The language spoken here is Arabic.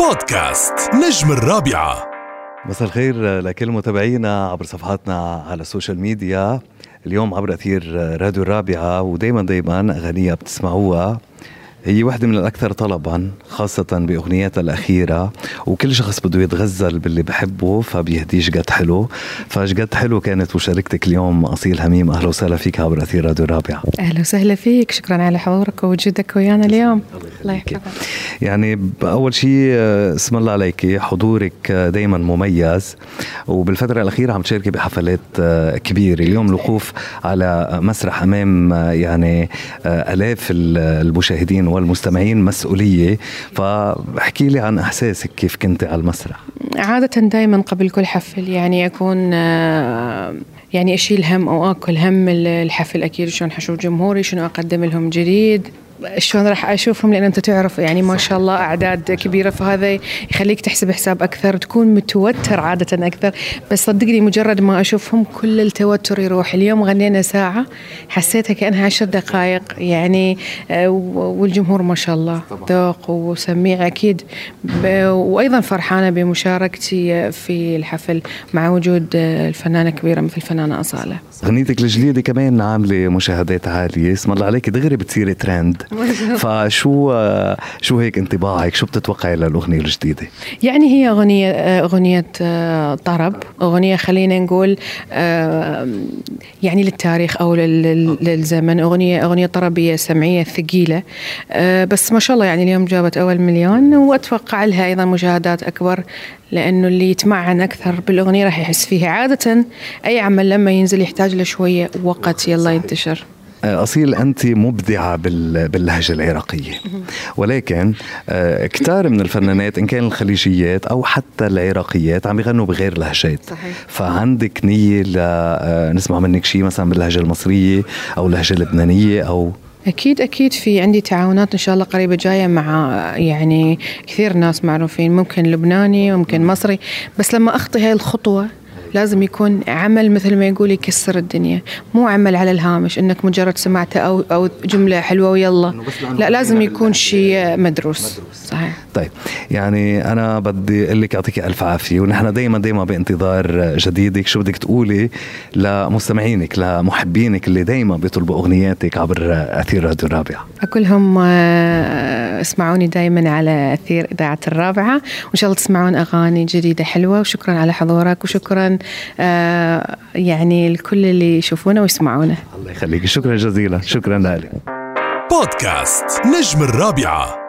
بودكاست نجم الرابعة. مساء الخير لكل متابعينا عبر صفحاتنا على ال social media. اليوم عبر أثير راديو الرابعة ودايما دايما أغنية بتسمعوها. هي واحدة من الأكثر طلبا خاصة بأغنياتها الأخيرة. وكل شخص بده يتغزل باللي بحبه فبيهديه شقد حلو. فشقد حلو كانت مشاركتك اليوم أصيل هميم. أهلا وسهلا فيك عبر أثير راديو الرابعة. أهلا وسهلا فيك. شكرا على حضورك ووجودك ويانا اليوم. الله يحفظك. يعني أول شيء اسم الله عليك حضورك دايما مميز. وبالفترة الأخيرة عم تشاركي بحفلات كبيرة. اليوم الوقوف على مسرح أمام يعني آلاف المشاهدين والمستمعين مسؤولية. فاحكي لي عن إحساسك كيف كنت على المسرح. عادة دائما قبل كل حفل يعني أكون آه، يعني أشيل هم أو آكل هم الحفل أكيد شلون حشوف جمهوري شنو أقدم لهم جديد. شلون راح أشوفهم؟ لأن أنت تعرف يعني ما شاء الله أعداد كبيرة فهذا يخليك تحسب حساب أكثر تكون متوتر عادة أكثر. بس صدقني مجرد ما أشوفهم كل التوتر يروح. اليوم غنينا ساعة حسيتها كأنها عشر دقائق. يعني آه، والجمهور ما شاء الله ذوق وسميع أكيد. وأيضا فرحانة بمشاركتي في الحفل مع وجود آه، الفنانة كبيرة مثل الفنانة أصالة. أغنيتك الجديدة كمان عاملة مشاهدات عالية. اسم الله عليك دغري بتصيري ترند. فشو شو هيك انطباعك؟ شو بتتوقعي للأغنية الجديدة؟ يعني هي أغنية آه، طرب أغنية خلينا نقول يعني للتاريخ لل- للزمن. أغنية أغنية طربية سمعية ثقيلة. آه، بس ما شاء الله يعني اليوم جابت أول مليون وأتوقع لها أيضا مشاهدات أكبر لأنه اللي يتمعن أكثر بالأغنية راح يحس فيها عادة. أي عمل لما ينزل يحتاج له شوية وقت. يلا ينتشر. أصيل أنت مبدعة بال- باللهجة العراقية. ولكن آه، كتار من الفنانات إن كان الخليجيات أو حتى العراقيات عم يغنوا بغير لهجات. صحيح. فعندك نية لنسمع منك شيء مثلا باللهجة المصرية أو اللهجة اللبنانية أو؟ أكيد أكيد في عندي تعاونات إن شاء الله قريبة جاية مع يعني كثير ناس معروفين ممكن لبناني ممكن مصري. بس لما أخطي هاي الخطوة لازم يكون عمل مثل ما يقول يكسر الدنيا. مو عمل على الهامش إنك مجرد سمعته أو أو جملة حلوة ويلا. لا لازم يكون شيء مدروس. صحيح. طيب يعني أنا بدي أقول لك يعطيك ألف عافية. ونحن دائما دائما بانتظار جديدك. شو بدك تقولي لمستمعينك لمحبينك اللي دائما بيطلبوا أغنياتك عبر أثير راديو الرابعة؟ أقولهم آه، اسمعوني دائما على أثير إذاعة الرابعة. وإن شاء الله تسمعون أغاني جديدة حلوة. وشكرا على حضورك. وشكرا يعني لكل اللي يشوفونا ويسمعونا. الله يخليك. شكرا جزيلا. شكرا لك. بودكاست نجم الرابعة.